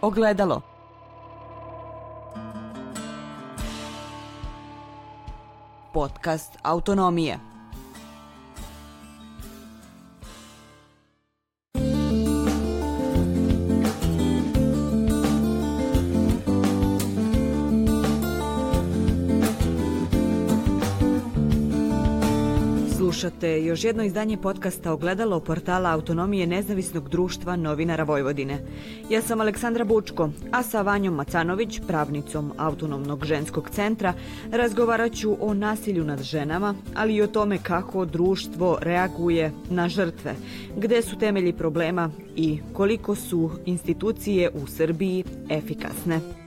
Ogledalo. Podcast Autonomije. Slušate još jedno izdanje podcasta Ogledalo portala Autonomije nezavisnog društva novinara Vojvodine. Ja sam Aleksandra Bučko, a sa Vanjom Macanović, pravnicom Autonomnog ženskog centra, razgovarat ću o nasilju nad ženama, ali i o tome kako društvo reaguje na žrtve, gde su temelji problema i koliko su institucije u Srbiji efikasne.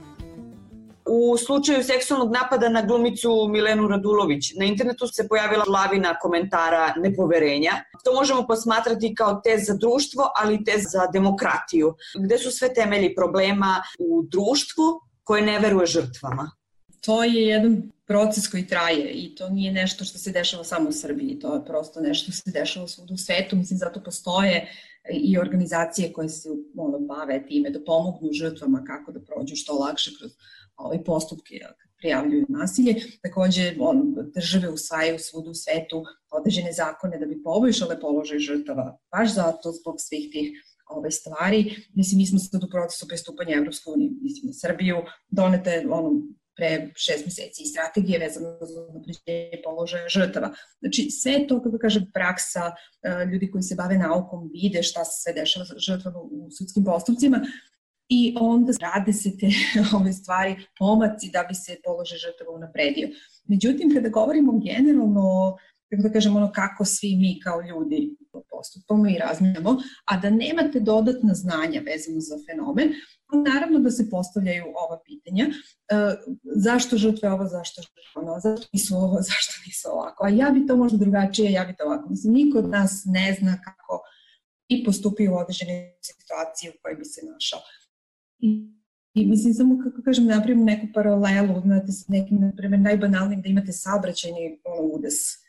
U slučaju seksualnog napada na glumicu Milenu Radulović, na internetu se pojavila lavina komentara nepoverenja. To možemo posmatrati kao test za društvo, ali i za demokratiju. Gde su sve temelji problema u društvu koje ne veruje žrtvama? To je jedan proces koji traje i to nije nešto što se dešava samo u Srbiji, to je prosto nešto što se dešava svuda u svetu, mislim zato postoje i organizacije koje se ono, bave time da pomognu žrtvama kako da prođu što lakše kroz ovaj, postupke kad prijavljuju nasilje. Takođe, on, države usvajaju svuda u svetu određene zakone da bi poboljšale položaj žrtava, baš zato zbog svih tih ove stvari. Mislim, mi smo sad u procesu pristupanja Evropske unije, mislim, na Srbiju, donete ono, pre šest meseci i strategije vezano za napređenje položaja žrtava. Znači, sve to, kako kažem, praksa, e, ljudi koji se bave naukom vide šta se sve dešava žrtvama u sudskim postupcima, i onda rade se te ove stvari, pomaci da bi se položaj žrtava unapredio. Međutim, kada govorimo generalno, kako da kažem, ono kako svi mi kao ljudi postupamo i razmišljamo, a da nemate dodatna znanja vezano za fenomen, naravno da se postavljaju ova pitanja. E, zašto žrtve ovo, zašto žrtve ono, zašto nisu ovo, zašto nisu ovako, a ja bi to možda drugačije, ja bi to ovako. Mislim, niko od nas ne zna kako i postupi u određene situacije u kojoj bi se našao. I, i mislim samo kako kažem napravimo neku paralelu, znate, sa nekim, na primjer, najbanalnim da imate saobraćajni ono, udes.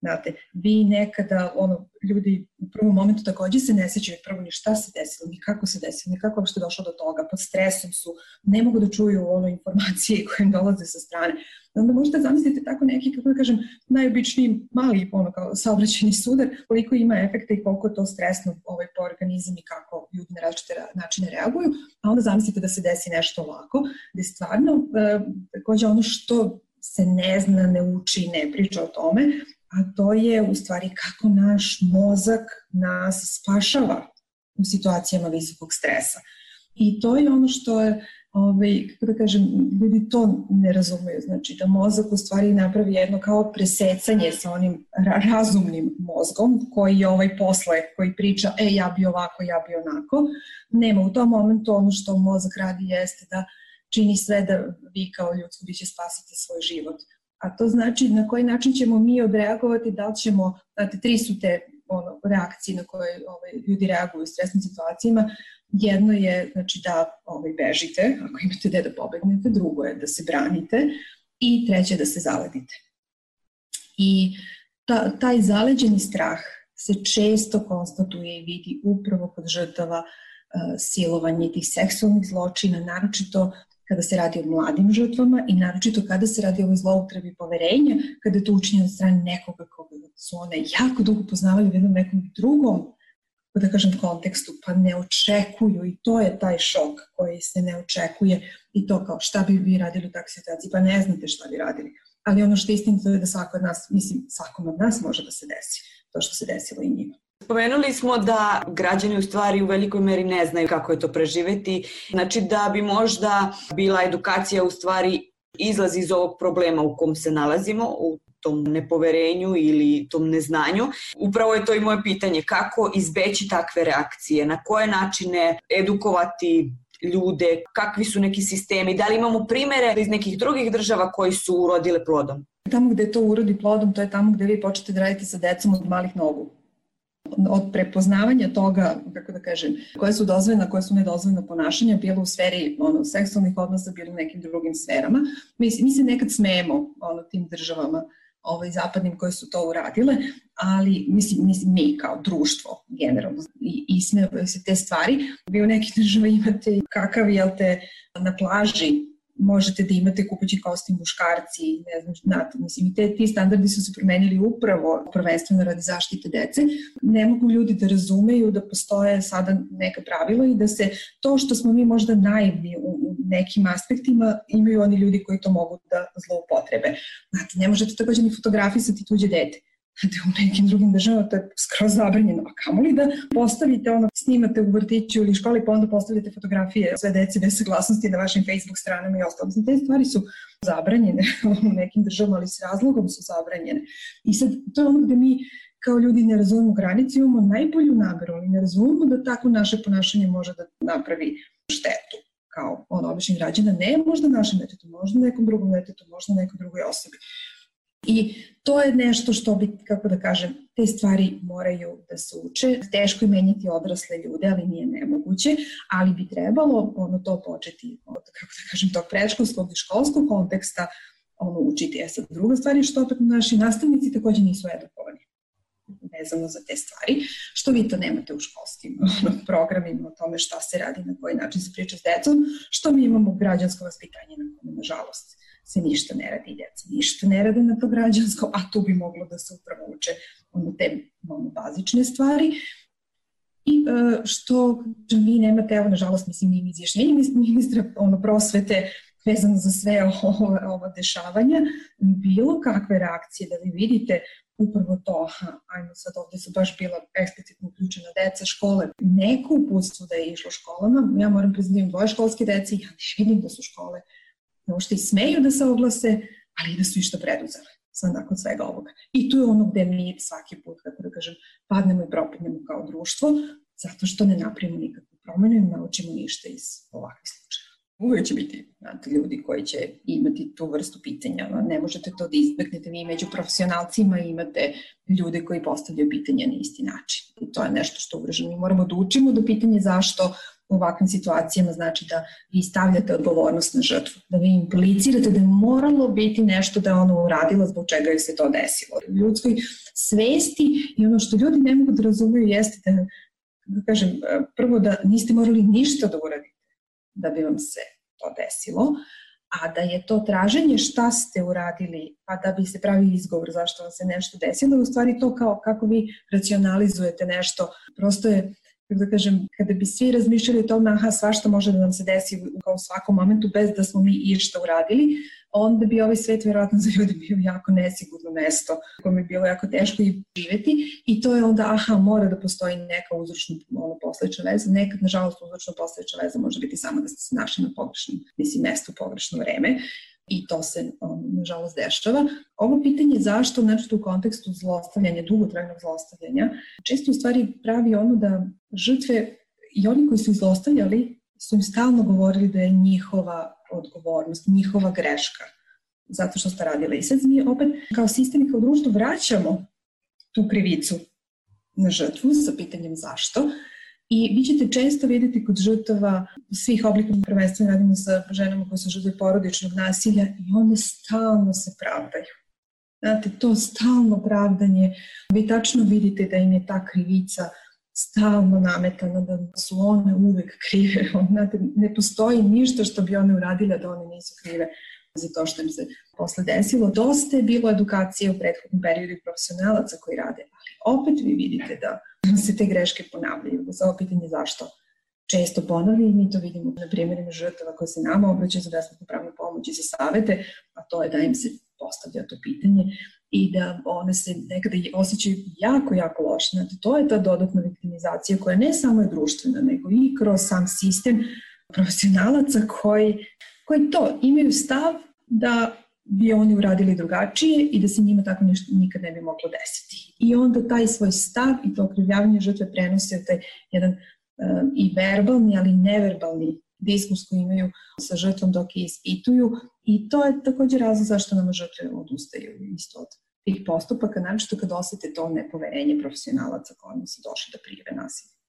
Znate, vi nekada, ono, ljudi u prvom momentu takođe se ne sećaju prvo ni šta se desilo, ni kako se desilo, ni kako uopšte došlo do toga, pod stresom su, ne mogu da čuju ono informacije koje im dolaze sa strane. Onda možete zamisliti tako neki, kako da kažem, najobičniji mali ono kao saobraćeni sudar, koliko ima efekta i koliko je to stresno ovaj, po organizam i kako ljudi na različite načine reaguju, a onda zamislite da se desi nešto ovako, gde stvarno, e, takođe ono što se ne zna, ne uči, ne priča o tome, a to je u stvari kako naš mozak nas spašava u situacijama visokog stresa. I to je ono što je ovaj, kako da kažem, ljudi to ne razumeju, znači da mozak u stvari napravi jedno kao presecanje sa onim ra razumnim mozgom koji je ovaj posle, koji priča, e ja bi ovako, ja bi onako, nema u tom momentu ono što mozak radi jeste da čini sve da vi kao ljudsko biće spasite svoj život. A to znači na koji način ćemo mi odreagovati, da li ćemo, znate, tri su te ono, reakcije na koje ovaj, ljudi reaguju u stresnim situacijama. Jedno je znači, da ovaj, bežite, ako imate gde da pobegnete, drugo je da se branite i treće da se zaledite. I ta, taj zaleđeni strah se često konstatuje i vidi upravo kod žrtava uh, silovanja tih seksualnih zločina, naročito kada se radi o mladim žrtvama i naročito kada se radi o ovoj zloupotrebi poverenja, kada je to učinjeno od strane nekoga koga su one jako dugo poznavali u jednom nekom drugom da kažem, kontekstu, pa ne očekuju i to je taj šok koji se ne očekuje i to kao šta bi vi radili u takvoj situaciji, pa ne znate šta bi radili. Ali ono što je istinito je da svako od nas, mislim, svakom od nas može da se desi to što se desilo i njima. Spomenuli smo da građani u stvari u velikoj meri ne znaju kako je to preživeti. Znači da bi možda bila edukacija u stvari izlaz iz ovog problema u kom se nalazimo, u tom nepoverenju ili tom neznanju. Upravo je to i moje pitanje, kako izbeći takve reakcije, na koje načine edukovati ljude, kakvi su neki sistemi, da li imamo primere iz nekih drugih država koji su urodile plodom? Tamo gde to urodi plodom, to je tamo gde vi počete da radite sa decom od malih nogu od prepoznavanja toga, kako da kažem, koje su dozvoljena, koje su nedozvoljena ponašanja, bilo u sferi ono, seksualnih odnosa, bilo u nekim drugim sferama. Mi, mi se nekad smemo ono, tim državama ovaj, zapadnim koje su to uradile, ali mislim, mislim mi kao društvo generalno i, i sme se te stvari. Vi u nekih država imate kakav, jel te, na plaži možete da imate kupući kostim muškarci, ne znam, znate, mislim, i te, ti standardi su se promenili upravo prvenstveno radi zaštite dece. Ne mogu ljudi da razumeju da postoje sada neka pravila i da se to što smo mi možda naivni u, u nekim aspektima, imaju oni ljudi koji to mogu da zloupotrebe. Znate, ne možete takođe ni fotografisati tuđe dete u nekim drugim državama to je skroz zabranjeno. A kamo li da postavite ono, snimate u vrtiću ili školi pa onda postavite fotografije sve dece bez saglasnosti na vašim Facebook stranama i ostalo. Mislim, te stvari su zabranjene u nekim državama, ali s razlogom su zabranjene. I sad, to je ono gde mi kao ljudi ne razumemo granice, imamo najbolju nameru, ali ne razumemo da tako naše ponašanje može da napravi štetu kao ono običnih građana, ne možda našem detetu, možda nekom drugom detetu, možda nekoj drugoj osobi. I to je nešto što bi, kako da kažem, te stvari moraju da se uče. Teško je menjati odrasle ljude, ali nije nemoguće, ali bi trebalo ono to početi od, kako da kažem, tog predškolskog i školskog konteksta ono učiti. E sad, druga stvar je što opet naši nastavnici takođe nisu edukovani vezano za te stvari, što vi to nemate u školskim programima o tome šta se radi, na koji način se priča s decom, što mi imamo građansko vaspitanje na kome, nažalost, se ništa ne radi, djeca ništa ne rade na to građansko, a tu bi moglo da se upravo uče ono te ono, bazične stvari. I e, što vi nemate, evo nažalost mislim im izjašnjenje ministra ono, prosvete vezano za sve ovo, ovo dešavanja, bilo kakve reakcije da vi vidite upravo to, ajmo sad ovde su baš bila eksplicitno uključena deca, škole, neko uputstvo da je išlo školama, ja moram priznati dvoje školske dece ja ne vidim da su škole možda i smeju da se oglase, ali i da su išta preduzele sad nakon svega ovoga. I tu je ono gde mi svaki put, kako da kažem, padnemo i propadnemo kao društvo, zato što ne napravimo nikakvu promenu i naučimo ništa iz ovakvih slučaja. Uvijek će biti znate, ljudi koji će imati tu vrstu pitanja. Ne možete to da izbeknete. Vi među profesionalcima imate ljude koji postavljaju pitanja na isti način. I to je nešto što ugraženo. Mi moramo da učimo do pitanje zašto u ovakvim situacijama znači da vi stavljate odgovornost na žrtvu, da vi implicirate da je moralo biti nešto da je ono uradilo zbog čega je se to desilo. U ljudskoj svesti i ono što ljudi ne mogu da razumeju jeste da, da kažem, prvo da niste morali ništa da uradite da bi vam se to desilo, a da je to traženje šta ste uradili, pa da bi se pravi izgovor zašto vam se nešto desilo, u stvari to kao kako vi racionalizujete nešto, prosto je kako da kažem, kada bi svi razmišljali o tome, aha, svašta može da nam se desi u svakom momentu bez da smo mi išta uradili, onda bi ovaj svet verovatno za ljude bio jako nesigurno mesto koje bi bilo jako teško i živeti i to je onda, aha, mora da postoji neka uzročno ono, posledična veza. Nekad, nažalost, uzročno posledična veza može biti samo da ste se našli na pogrešnom, mislim, mestu u pogrešno vreme i to se, nažalost, dešava. Ovo pitanje zašto, znači u kontekstu zlostavljanja, dugotrajnog zlostavljanja, često u stvari pravi ono da žrtve i oni koji su zlostavljali su im stalno govorili da je njihova odgovornost, njihova greška zato što ste radile. I sad mi opet kao sistem i kao društvo vraćamo tu krivicu na žrtvu sa pitanjem zašto I vi ćete često videti kod žrtava svih oblika prvenstveno radimo sa ženama koje su žrtve porodičnog nasilja i one stalno se pravdaju. Znate, to stalno pravdanje, vi tačno vidite da im je ta krivica stalno nametana, da su one uvek krive. Znate, ne postoji ništa što bi one uradile da one nisu krive za to što im se posle desilo. Dosta je bilo edukacije u prethodnom periodu profesionalaca koji rade, ali opet vi vidite da se te greške ponavljaju. Za ovo pitanje zašto često ponavlja i mi to vidimo na primjerima žrtava koje se nama obraćaju za besplatnu pravnu pomoć i za savete, a to je da im se postavlja to pitanje i da one se nekada osjećaju jako, jako loše. Znači, to je ta dodatna viktimizacija koja ne samo je društvena, nego i kroz sam sistem profesionalaca koji, koji to imaju stav da bi oni uradili drugačije i da se njima tako nešto nikad ne bi moglo desiti. I onda taj svoj stav i to okrivljavanje žrtve prenose u taj jedan um, i verbalni, ali neverbalni diskurs koji imaju sa žrtvom dok je ispituju i to je takođe razlog zašto nam žrtve odustaju isto od tih postupaka, naročito kad osete to nepoverenje profesionalaca kojima su došli da prijeve nasilje.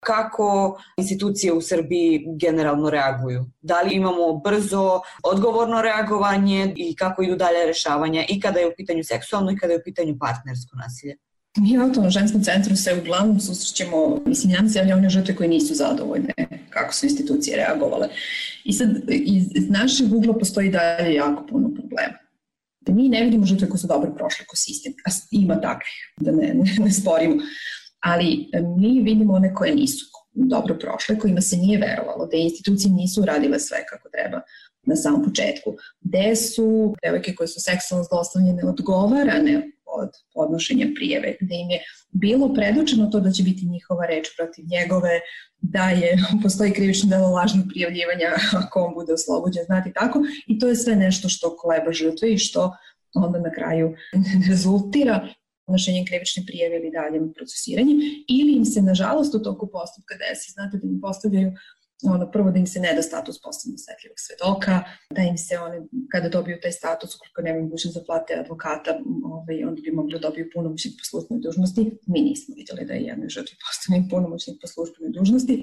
Kako institucije u Srbiji generalno reaguju. Da li imamo brzo, odgovorno reagovanje i kako idu dalje rešavanja i kada je u pitanju seksualno i kada je u pitanju partnersko nasilje. Mi u autonomnom ženskom centru se uglavnom susrećemo, mislim, nam se javlja one žrtve koje nisu zadovoljne kako su institucije reagovale. I sad, iz našeg ugla postoji dalje jako puno problema. Da mi ne vidimo žrtve koje su dobro prošle ko sistem, a ima takvih, da ne, ne, ne sporimo. Ali mi vidimo one koje nisu dobro prošle, kojima se nije verovalo, da institucije nisu uradile sve kako treba na samom početku, gde su devojke koje su seksualno zlostavljene odgovarane od podnošenja prijeve, gde im je bilo predočeno to da će biti njihova reč protiv njegove, da je, postoji krivično delo lažnog prijavljivanja ako on bude oslobođen, znati tako, i to je sve nešto što koleba žrtve i što onda na kraju rezultira podnošenjem krivične prijeve ili daljem procesiranjem, ili im se, nažalost, u toku postupka desi, znate da im postavljaju ono, prvo da im se ne da status posebno osetljivog svedoka, da im se one, kada dobiju taj status, ukoliko nema mogućnost da plate advokata, ovaj, onda bi mogli da dobiju punomoćnik po službenoj dužnosti. Mi nismo videli da je jednoj žrtvi postavljen punomoćnik po službenoj dužnosti.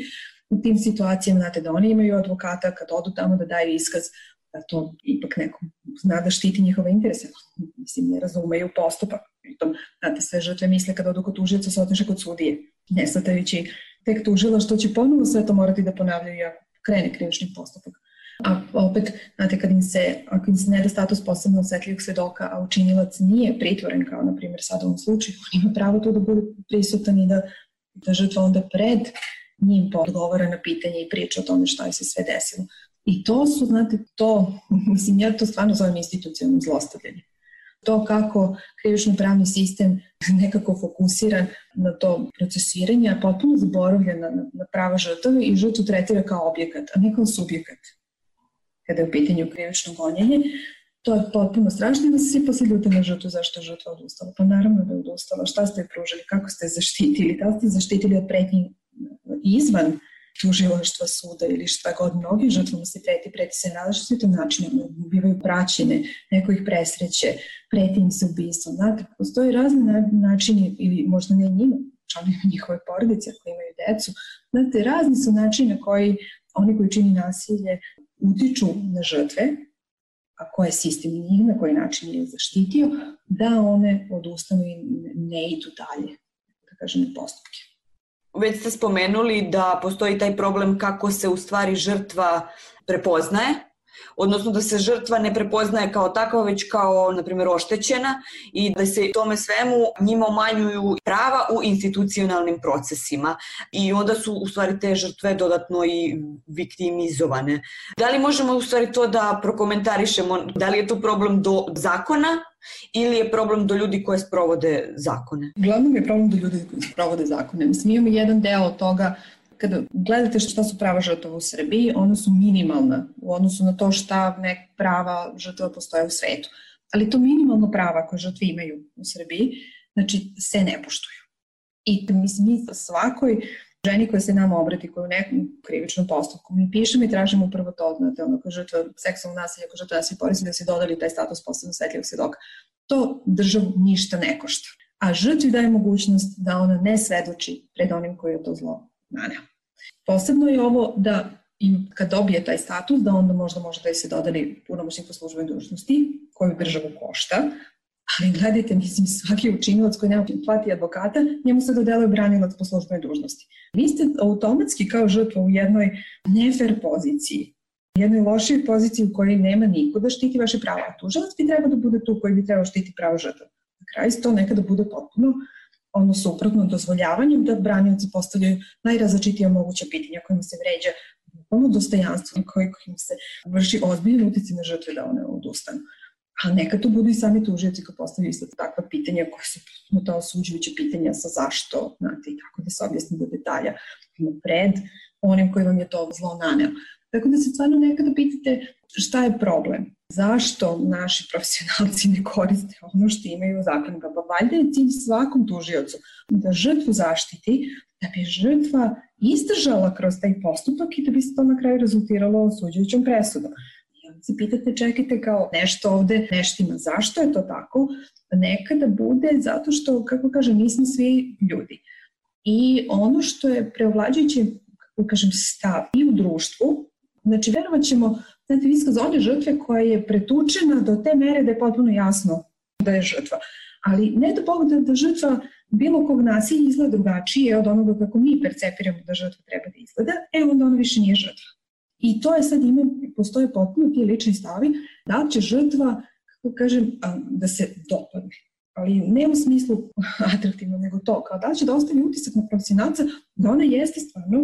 U tim situacijama, znate, da oni imaju advokata, kad odu tamo da daju iskaz, da to ipak neko zna da štiti njihove interese. Mislim, ne razumeju postupak. Pritom, znate, sve žrtve misle kada odu kod tužioca, se otiše kod sudije. Ne svatajući tek tužila što će ponovo sve to morati da ponavljaju ako krene krivični postupak. A opet, znate, kad im se, ako im se ne da status posebno osetljivog svedoka, a učinilac nije pritvoren, kao na primjer sad u ovom slučaju, on ima pravo tu da bude prisutan i da, da žrtva onda pred njim odgovara na pitanje i priča o tome šta je se sve desilo. I to su, znate, to, mislim, ja to stvarno zovem institucionalno zlostavljanje to kako krivično pravni sistem nekako fokusiran na to procesiranje, a potpuno zaboravlja na, na prava žrtave i žrtvu tretira kao objekat, a ne kao subjekat. Kada je u pitanju krivično gonjenje, to je potpuno strašno da se svi posle ljute na žrtvu zašto je žrtva odustala. Pa naravno da je odustala. Šta ste pružili, kako ste zaštitili, da ste zaštitili od pretnji izvan tužilaštva suda ili šta god mnogim žrtvama se preti, preti se različitim načinima, bivaju praćene, neko ih presreće, preti im se ubistvom. Znate, postoje razni načini, ili možda ne njima, članovi njihove porodice koji imaju decu, znate, razni su načini na koji oni koji čini nasilje utiču na žrtve, a koje sistem njih na koji način je zaštitio, da one odustanu i ne idu dalje, da kažem, postupke. Već ste spomenuli da postoji taj problem kako se u stvari žrtva prepoznaje, odnosno da se žrtva ne prepoznaje kao takva, već kao, na primjer, oštećena i da se tome svemu njima umanjuju prava u institucionalnim procesima i onda su u stvari te žrtve dodatno i viktimizovane. Da li možemo u stvari to da prokomentarišemo? Da li je to problem do zakona ili je problem do ljudi koje sprovode zakone? Glavnom je problem do ljudi koji sprovode zakone. Mislim, imamo jedan deo od toga kada gledate šta su prava žrtava u Srbiji, ona su minimalna u odnosu na to šta nek prava žrtava postoje u svetu. Ali to minimalno prava koje žrtve imaju u Srbiji, znači se ne poštuju. I mislim, mi svakoj ženi koja se nama obrati, koja u nekom krivičnom postupku, mi pišemo i tražimo upravo to, znate, ono kao žrtva seksualnog nasilja, kao žrtva nasilja porisi da se dodali taj status posebno svetljivog svedoka. To državu ništa ne košta. A žrtvi daje mogućnost da ona ne svedoči pred onim koji je to zlo naneo. Posebno je ovo da im kad dobije taj status, da onda možda može da se dodali punomoćnik po službenoj dužnosti, koju državu košta, ali gledajte, mislim, svaki učinilac koji nema plati advokata, njemu se dodeluje branilac po službenoj dužnosti. Vi ste automatski kao žrtva u jednoj nefer poziciji, jednoj lošoj poziciji u kojoj nema niko da štiti vaše prava. A tužilac bi trebao da bude tu koji bi trebao štiti pravo žrtva. Na kraju to nekada bude potpuno ono suprotno dozvoljavanjem da branioci postavljaju najrazličitija moguća pitanja kojima se vređa ono dostojanstvo koji, kojim se vrši ozbiljno utici na žrtve da one odustanu. A neka to budu i sami tužioci koji postavljaju isto takva pitanja koje su no, ta osuđujuća pitanja sa zašto, znate, i kako da se objasni do detalja pred onim koji vam je to zlo naneo. Tako da se stvarno nekada pitate šta je problem zašto naši profesionalci ne koriste ono što imaju u zakonu. Pa valjda je cilj svakom tužiocu da žrtvu zaštiti, da bi žrtva izdržala kroz taj postupak i da bi se to na kraju rezultiralo osuđujućom presudom. I onda se pitate, čekajte kao nešto ovde neštima. Zašto je to tako? Nekada bude zato što, kako kaže, nismo svi ljudi. I ono što je preovlađujući, kako kažem, stav i u društvu, znači verovat ćemo, znate, iskaz one žrtve koja je pretučena do te mere da je potpuno jasno da je žrtva. Ali ne da Bog da, da žrtva bilo kog nasilja izgleda drugačije od onoga kako mi percepiramo da žrtva treba da izgleda, e onda ona više nije žrtva. I to je sad ima, postoje potpuno ti lični stavi, da će žrtva, kako kažem, da se dopadne. Ali ne u smislu atraktivno, nego to, kao da će da ostavi utisak na profesionalca da ona jeste stvarno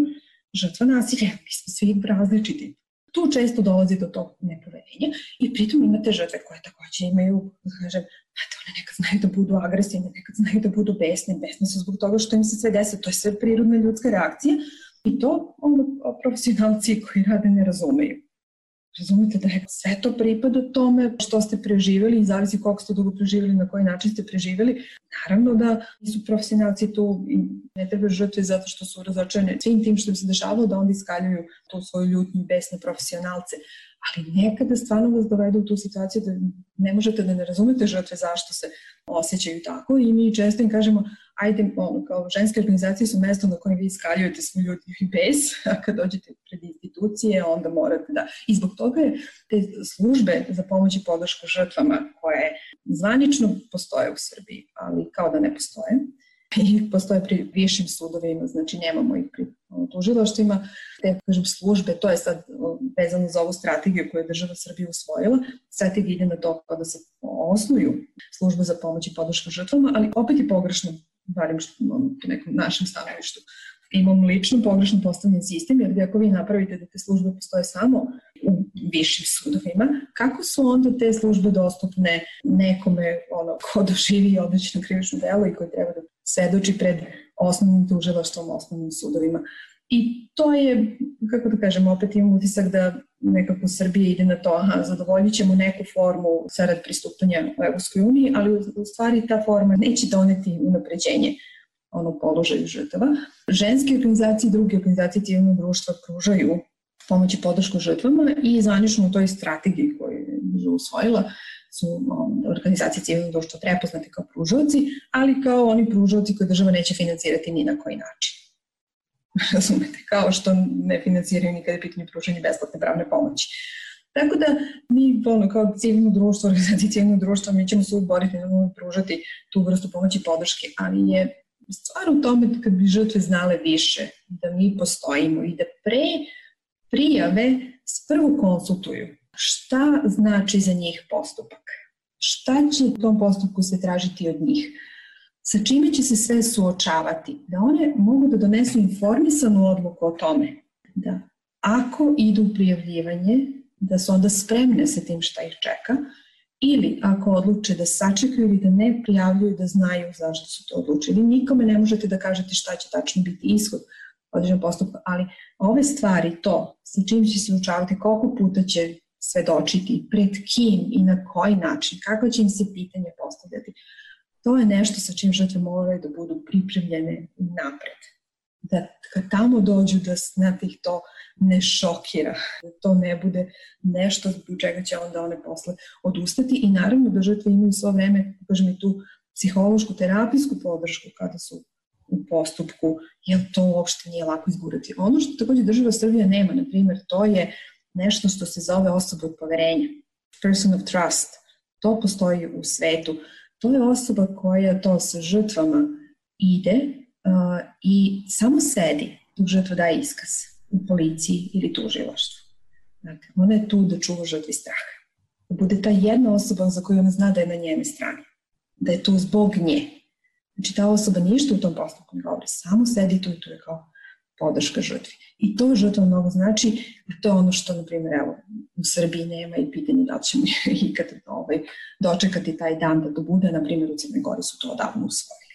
žrtva nasilja. Mi smo svi različiti. Tu često dolazi do tog nepoverenja i pritom imate žrtve koje takođe imaju, da kažem, Znate, one nekad znaju da budu agresivne, nekad znaju da budu besne, besne su zbog toga što im se sve desi, to je sve prirodna ljudska reakcija i to ono, profesionalci koji rade ne razumeju. Razumete da je sve to pripada tome što ste preživjeli i zavisi koliko ste dugo preživjeli, na koji način ste preživjeli. Naravno da su profesionalci tu i ne treba žrtve zato što su razočene svim tim što im se dešavalo da onda iskaljuju tu svoju ljutnju i besne profesionalce ali nekada stvarno vas dovede u tu situaciju da ne možete da ne razumete žrtve zašto se osjećaju tako i mi često im kažemo ajde, ono, kao ženske organizacije su mesto na kojem vi iskaljujete svoj ljudi i bes, a kad dođete pred institucije, onda morate da... I zbog toga je te službe za pomoć i podršku žrtvama koje zvanično postoje u Srbiji, ali kao da ne postoje, i postoje pri višim sudovima, znači nemamo ih pri tužilaštvima, te kažem, službe, to je sad vezano za ovu strategiju koju je država Srbija usvojila, strategija ide na to da se osnuju službe za pomoć i podršku žrtvama, ali opet je pogrešno, barem u nekom našem stanovištu, imam lično pogrešno postavljen sistem, jer ako vi napravite da te službe postoje samo u višim sudovima, kako su onda te službe dostupne nekome ono, ko doživi odrećeno krivično delo i koji treba da svedoči pred osnovnim tužilaštvom, osnovnim sudovima. I to je, kako da kažem, opet imam utisak da nekako Srbija ide na to, aha, zadovoljit ćemo neku formu sarad pristupanja u Evropskoj uniji, ali u stvari ta forma neće doneti unapređenje ono položaju žrtava. Ženske organizacije i druge organizacije civilnog društva pružaju pomoć i podršku žrtvama i zvanično u toj strategiji koju je usvojila su organizacije civilnog društva prepoznate kao pružavci, ali kao oni pružavci koje država neće financirati ni na koji način. Razumete, kao što ne financiraju nikada pitanje pružanja besplatne pravne pomoći. Tako da mi ono, kao civilno društvo, organizacije civilnog društva, mi ćemo se uvijek boriti da pružati tu vrstu pomoći i podrške, ali je stvar u tome kad bi žrtve znale više, da mi postojimo i da pre prijave prvo konsultuju šta znači za njih postupak, šta će u tom postupku se tražiti od njih, sa čime će se sve suočavati, da one mogu da donesu informisanu odluku o tome, da ako idu u prijavljivanje, da su onda spremne sa tim šta ih čeka, ili ako odluče da sačekaju ili da ne prijavljuju, da znaju zašto su to odlučili. Nikome ne možete da kažete šta će tačno biti ishod određenog postupka, ali ove stvari, to, sa čim će se učavati, koliko puta će svedočiti, pred kim i na koji način, kako će im se pitanje postavljati, to je nešto sa čim žrtve moraju da budu pripremljene napred. Da kad tamo dođu da znate ih to ne šokira, da to ne bude nešto zbog čega će onda one posle odustati i naravno da žrtve imaju svo vreme, kažem i tu psihološku, terapijsku podršku kada su u postupku, jer to uopšte nije lako izgurati. Ono što takođe država Srbija nema, na primjer, to je nešto što se zove osoba od poverenja, person of trust. To postoji u svetu. To je osoba koja to sa žrtvama ide uh, i samo sedi dok žrtva daje iskaz u policiji ili tužilaštvu. Dakle, ona je tu da čuva žrtvi straha. Da bude ta jedna osoba za koju ona zna da je na njene strani. Da je tu zbog nje. Znači, ta osoba ništa u tom postupku ne govori, samo sedi tu i tu je kao podrška žrtvi. I to žrtva mnogo znači, a to je ono što, na primjer, evo, u Srbiji nema i pitanje da ćemo ikad ovaj, dočekati taj dan da to bude, na primjer, u Crne Gori su to odavno usvojili.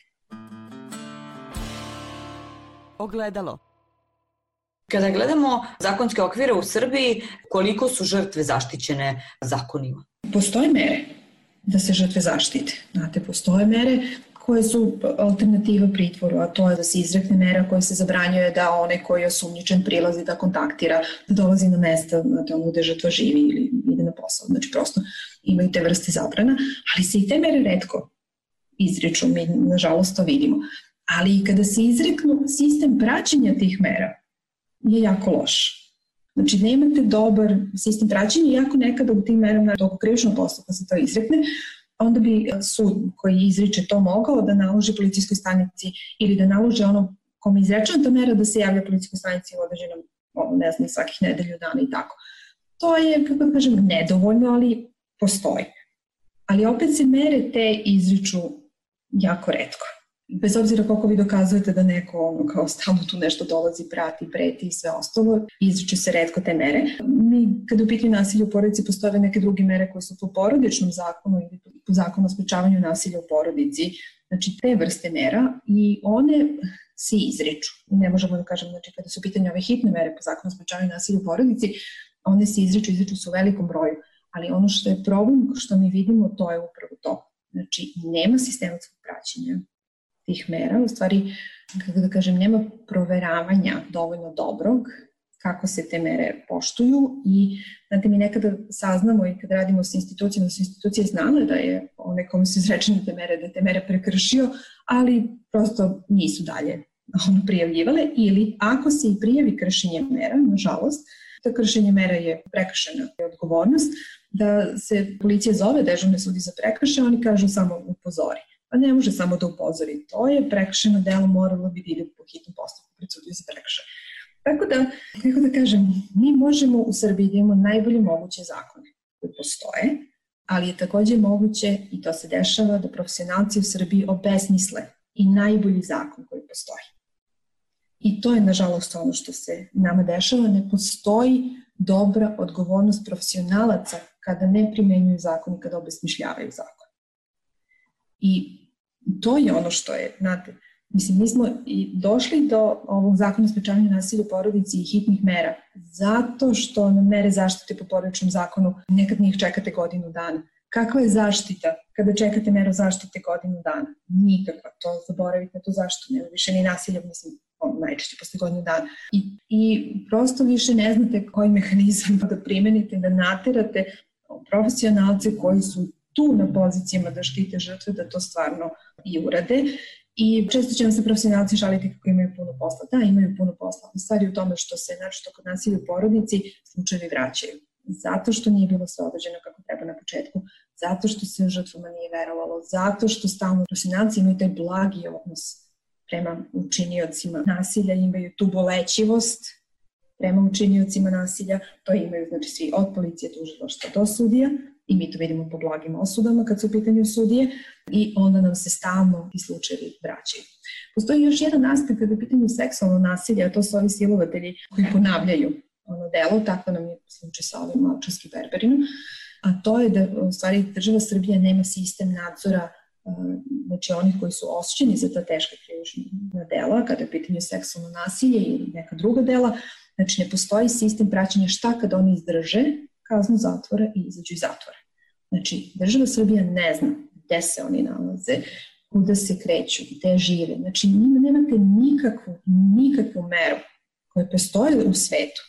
Ogledalo. Kada gledamo zakonske okvire u Srbiji, koliko su žrtve zaštićene zakonima? Postoje mere da se žrtve zaštite. Znate, postoje mere koje su alternativa pritvoru, a to je da se izrekne mera koja se zabranjuje da onaj koji je osumnjičen prilazi da kontaktira, da dolazi na mesta na tomu gde žrtva živi ili ide na posao. Znači prosto imaju te vrste zabrana, ali se i te mere redko izriču, mi nažalost to vidimo. ali i kada se izreknu, sistem praćenja tih mera je jako loš. Znači, nemate dobar sistem praćenja, iako nekada u tim merama toko krivičnog postupka se to izrekne, onda bi sud koji izriče to mogao da naloži policijskoj stanici ili da naloži ono kome izrečena mera da se javlja policijskoj stanici u određenom, ne znam, svakih nedelju dana i tako. To je, kako da kažem, nedovoljno, ali postoji. Ali opet se mere te izriču jako redko bez obzira koliko vi dokazujete da neko ono, kao stalno tu nešto dolazi, prati, preti i sve ostalo, izriče se redko te mere. Mi, kada u pitanju nasilja u porodici, postoje neke druge mere koje su po porodičnom zakonu ili po zakonu o sprečavanju nasilja u porodici, znači te vrste mera i one se izriču. Ne možemo da kažemo, znači kada su pitanje ove hitne mere po zakonu o sprečavanju nasilja u porodici, one se izriču, izriču se u velikom broju. Ali ono što je problem, što mi vidimo, to je upravo to. Znači, nema sistematskog praćenja tih mera, u stvari, kako da kažem, nema proveravanja dovoljno dobrog kako se te mere poštuju i znate mi nekada saznamo i kad radimo sa institucijama, su institucije znale da je onaj kome su izrečene te mere, da te mere prekršio, ali prosto nisu dalje ono prijavljivale ili ako se i prijavi kršenje mera, nažalost, to kršenje mera je prekršena odgovornost, da se policija zove dežurne sudi za prekršaj, oni kažu samo upozori pa ne može samo da upozori. To je prekršeno delo, moralo bi da ide po hitnom postupku pred sudiju za prekršaj. Tako da, kako da kažem, mi možemo u Srbiji da imamo najbolje moguće zakone koji postoje, ali je takođe moguće, i to se dešava, da profesionalci u Srbiji obesmisle i najbolji zakon koji postoji. I to je, nažalost, ono što se nama dešava. Ne postoji dobra odgovornost profesionalaca kada ne primenjuju zakon i kada obesmišljavaju zakon. I to je ono što je, znate, mislim, mi smo i došli do ovog zakona o sprečavanju nasilja u porodici i hitnih mera, zato što na mere zaštite po porodičnom zakonu nekad njih čekate godinu dana. Kakva je zaštita kada čekate meru zaštite godinu dana? Nikakva, to zaboravite na tu zaštitu, nema više ni nasilja, mislim, on najčešće posle godinu dana. I, I prosto više ne znate koji mehanizam da primenite, da naterate profesionalce koji su tu na pozicijama da štite žrtve, da to stvarno i urade. I često će vam se profesionalci žaliti kako imaju puno posla. Da, imaju puno posla. Stvari u tome što se, znači kod nasilja u porodici, slučajevi vraćaju. Zato što nije bilo sve određeno kako treba na početku, zato što se žrtvama nije verovalo, zato što stalno profesionalci imaju taj blagi odnos prema učiniocima nasilja, imaju tu bolećivost prema učiniocima nasilja, to imaju znači svi od policije, tužilaštva do sudija, i mi to vidimo po blagim osudama kad su u pitanju sudije i onda nam se stalno i slučajevi vraćaju. Postoji još jedan aspekt kada je u pitanju seksualno nasilje, a to su ovi silovatelji koji ponavljaju ono delo, tako nam je slučaj sa ovim malčarskim berberinom, a to je da u stvari država Srbija nema sistem nadzora znači onih koji su osuđeni za ta teška krivična dela, kada je u pitanju seksualno nasilje ili neka druga dela, znači ne postoji sistem praćenja šta kada oni izdrže kaznu zatvora i izađu iz zatvora. Znači, država Srbija ne zna gde se oni nalaze, kuda se kreću, gde žive. Znači, njima nemate nikakvu, nikakvu meru koja postoji u svetu.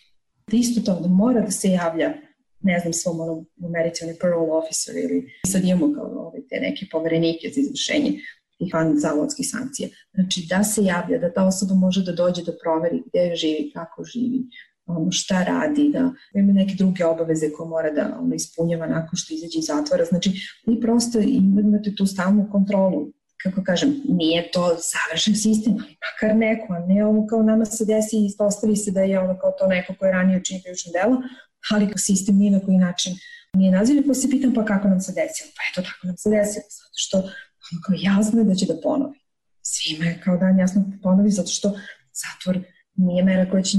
Da isto to da mora da se javlja ne znam, svom onom u Americi, onaj parole officer ili sad imamo kao ove, te neke poverenike za izvršenje tih zavodskih sankcija. Znači, da se javlja, da ta osoba može da dođe da proveri gde živi, kako živi, ono, šta radi, da ima neke druge obaveze koje mora da ono, ispunjava nakon što izađe iz zatvora. Znači, vi prosto imate tu stalnu kontrolu kako kažem, nije to savršen sistem, ali makar neko, a ne ovo kao nama se desi i ispostavi se da je ono kao to neko koje je ranije učinio krivično delo, ali kao sistem nije na koji način nije nazivljen, pa se pitam pa kako nam se desilo. Pa eto, tako nam se desilo, zato što ono kao jasno je da će da ponovi. Svima je kao dan jasno da ponovi, zato što zatvor nije mera koja će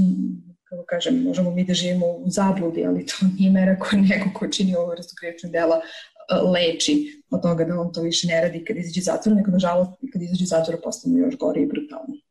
kako kažem, možemo mi da živimo u zabludi, ali to nije mera koja neko ko čini ovo vrstu krivičnog dela e, leči od toga da on to više ne radi kad izađe zatvora, nego nažalost kad izađe zatvora postane još gore i brutalnije.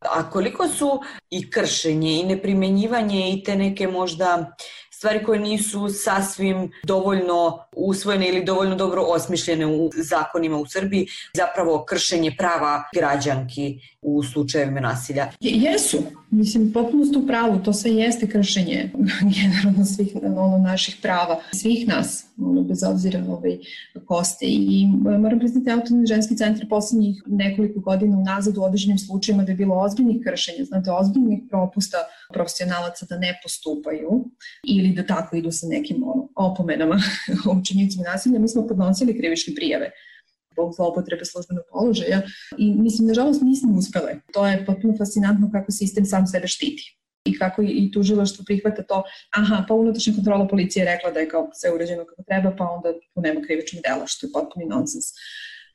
A koliko su i kršenje i neprimenjivanje i te neke možda stvari koje nisu sasvim dovoljno usvojene ili dovoljno dobro osmišljene u zakonima u Srbiji, zapravo kršenje prava građanki u slučajevima nasilja? Jesu, Mislim, potpuno ste u pravu, to sve jeste kršenje generalno svih ono, naših prava, svih nas, ono, bez obzira ovaj, koste. I moram priznati, autonomni ženski centar poslednjih nekoliko godina unazad u određenim slučajima da je bilo ozbiljnih kršenja, znate, ozbiljnih propusta profesionalaca da ne postupaju ili da tako idu sa nekim ono, opomenama učenicima nasilja. Mi smo podnosili krivične prijave zbog zloupotrebe službenog položaja i mislim, nažalost nismo uspele. To je potpuno fascinantno kako sistem sam sebe štiti i kako i tužilaštvo prihvata to, aha, pa unutrašnja kontrola policije je rekla da je kao sve uređeno kako treba, pa onda tu nema krivičnog dela, što je potpuni nonsens.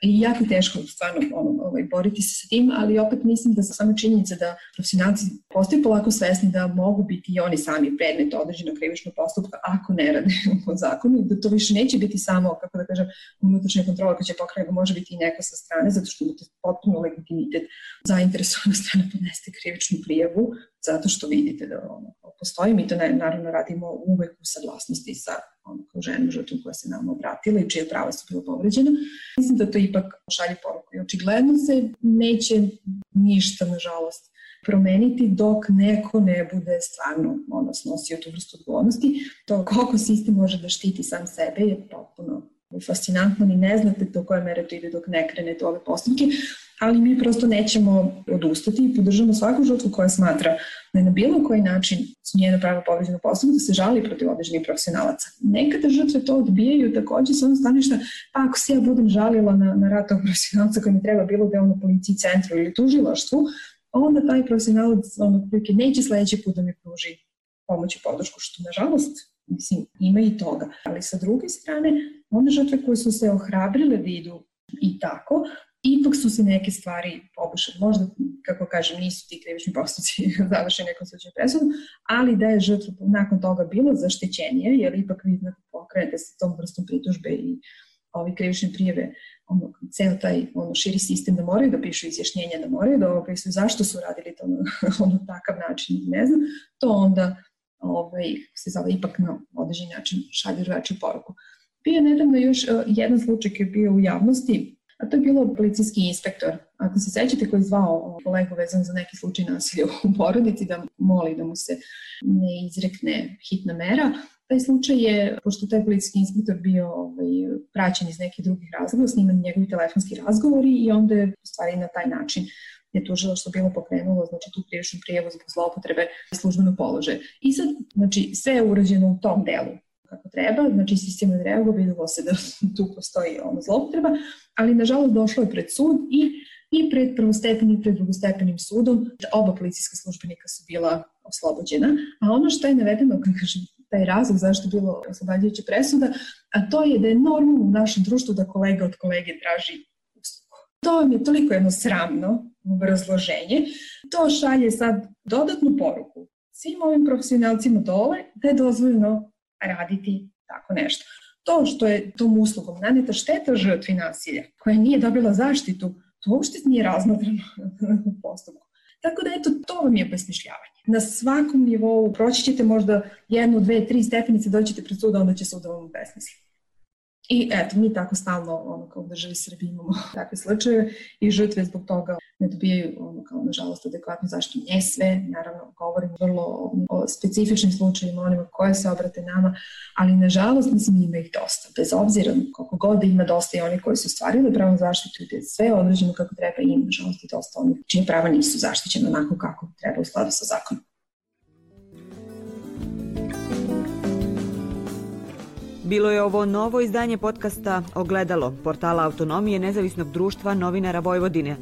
I jako teško stvarno ono, ovaj, boriti se sa tim, ali opet mislim da sama činjenica da profesionalci postaju polako svesni da mogu biti i oni sami predmet određenog krivičnog postupka ako ne rade po zakonu, da to više neće biti samo, kako da kažem, unutrašnja kontrola koja će pokrenuti, može biti i neko sa strane, zato što imate potpuno legitimitet zainteresovana strana podneste krivičnu prijavu, zato što vidite da ono, postoji. Mi to ne, naravno radimo uvek u saglasnosti sa ono, kao ženu žrtvom koja se nam obratila i čije prava su bilo povređene. Mislim da to ipak šalje poruku i očigledno se neće ništa, nažalost, promeniti dok neko ne bude stvarno ono, snosio tu vrstu odgovornosti. To koliko sistem može da štiti sam sebe je potpuno fascinantno, ni ne znate do koje mere to ide dok ne krenete ove postupke, ali mi prosto nećemo odustati i podržamo svaku žrtvu koja smatra da je na bilo koji način su njena prava povređena postupka da se žali protiv određenih profesionalaca. Nekada žrtve to odbijaju takođe sa ono staništa, pa ako se ja budem žalila na, na rad tog profesionalca koji mi treba bilo da je policiji centru ili tužilaštvu, onda taj profesionalac ono, neće sledeći put da mi pruži pomoć i podršku, što nažalost mislim, ima i toga. Ali sa druge strane, one žrtve koje su se ohrabrile da idu i tako, ipak su se neke stvari poboljšale. Možda, kako kažem, nisu ti krivični postupci završeni nekom slučaju presudom, ali da je žrtva nakon toga bilo zaštećenije, jer ipak vi pokrenete sa tom vrstom pritužbe i ovi krivične prijeve, ono, ceo taj ono, širi sistem da moraju da pišu izjašnjenja, da moraju da opisuju zašto su radili to na ono, takav način, ne znam, to onda ovaj, se zove ipak na određen način šalje drugačiju poruku. Bio nedavno još uh, jedan slučaj koji je bio u javnosti, a to je bilo policijski inspektor. Ako se sećate koji je zvao kolegu vezan za neki slučaj nasilja u porodici da moli da mu se ne izrekne hitna mera, taj slučaj je, pošto taj policijski inspektor bio ovaj, praćen iz nekih drugih razloga, sniman njegovi telefonski razgovori i onda je u stvari na taj način je što bilo pokrenulo znači, tu krivičnu prijevu zbog zloupotrebe službenog položaja. I sad, znači, sve je urađeno u tom delu kako treba, znači sistem je reagovao, videlo se da tu postoji ono zloupotreba, ali nažalost došlo je pred sud i i pred prvostepenim i pred drugostepenim sudom oba policijska službenika su bila oslobođena, a ono što je navedeno, kako kažem, taj razlog zašto je bilo oslobađajuća presuda, a to je da je normalno u našem društvu da kolega od kolege traži uslugu. To vam je toliko jedno sramno obrazloženje. To šalje sad dodatnu poruku svim ovim profesionalcima dole da je dozvoljeno raditi tako nešto. To što je tom uslugom naneta šteta žrtvi nasilja, koja nije dobila zaštitu, to uopšte nije razmatrano u postupku. Tako da eto, to vam je besmišljavanje. Na svakom nivou proći ćete možda jednu, dve, tri stepenice, doćete pred suda, onda će sud da vam besmisli. I eto, mi tako stalno, ono, kao u državi Srbiji imamo takve slučaje i žrtve zbog toga ne dobijaju, ono, kao nažalost, adekvatnu zaštitu. Ne sve, naravno, govorim vrlo o, o specifičnim slučajima, onima koje se obrate nama, ali nažalost, mislim, ima ih dosta. Bez obzira koliko god da ima dosta i oni koji su stvarili pravo zaštitu i da sve određeno kako treba, ima nažalost i dosta onih čije prava nisu zaštićene onako kako treba u skladu sa zakonom. Bilo je ovo novo izdanje podcasta Ogledalo, portala autonomije nezavisnog društva novinara Vojvodine,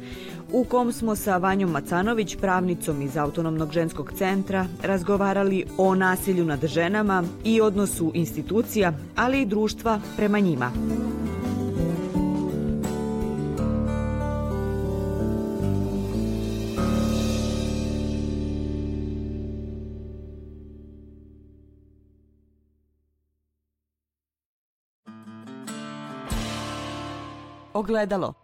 u kom smo sa Vanjom Macanović, pravnicom iz Autonomnog ženskog centra, razgovarali o nasilju nad ženama i odnosu institucija, ali i društva prema njima. Ogledalo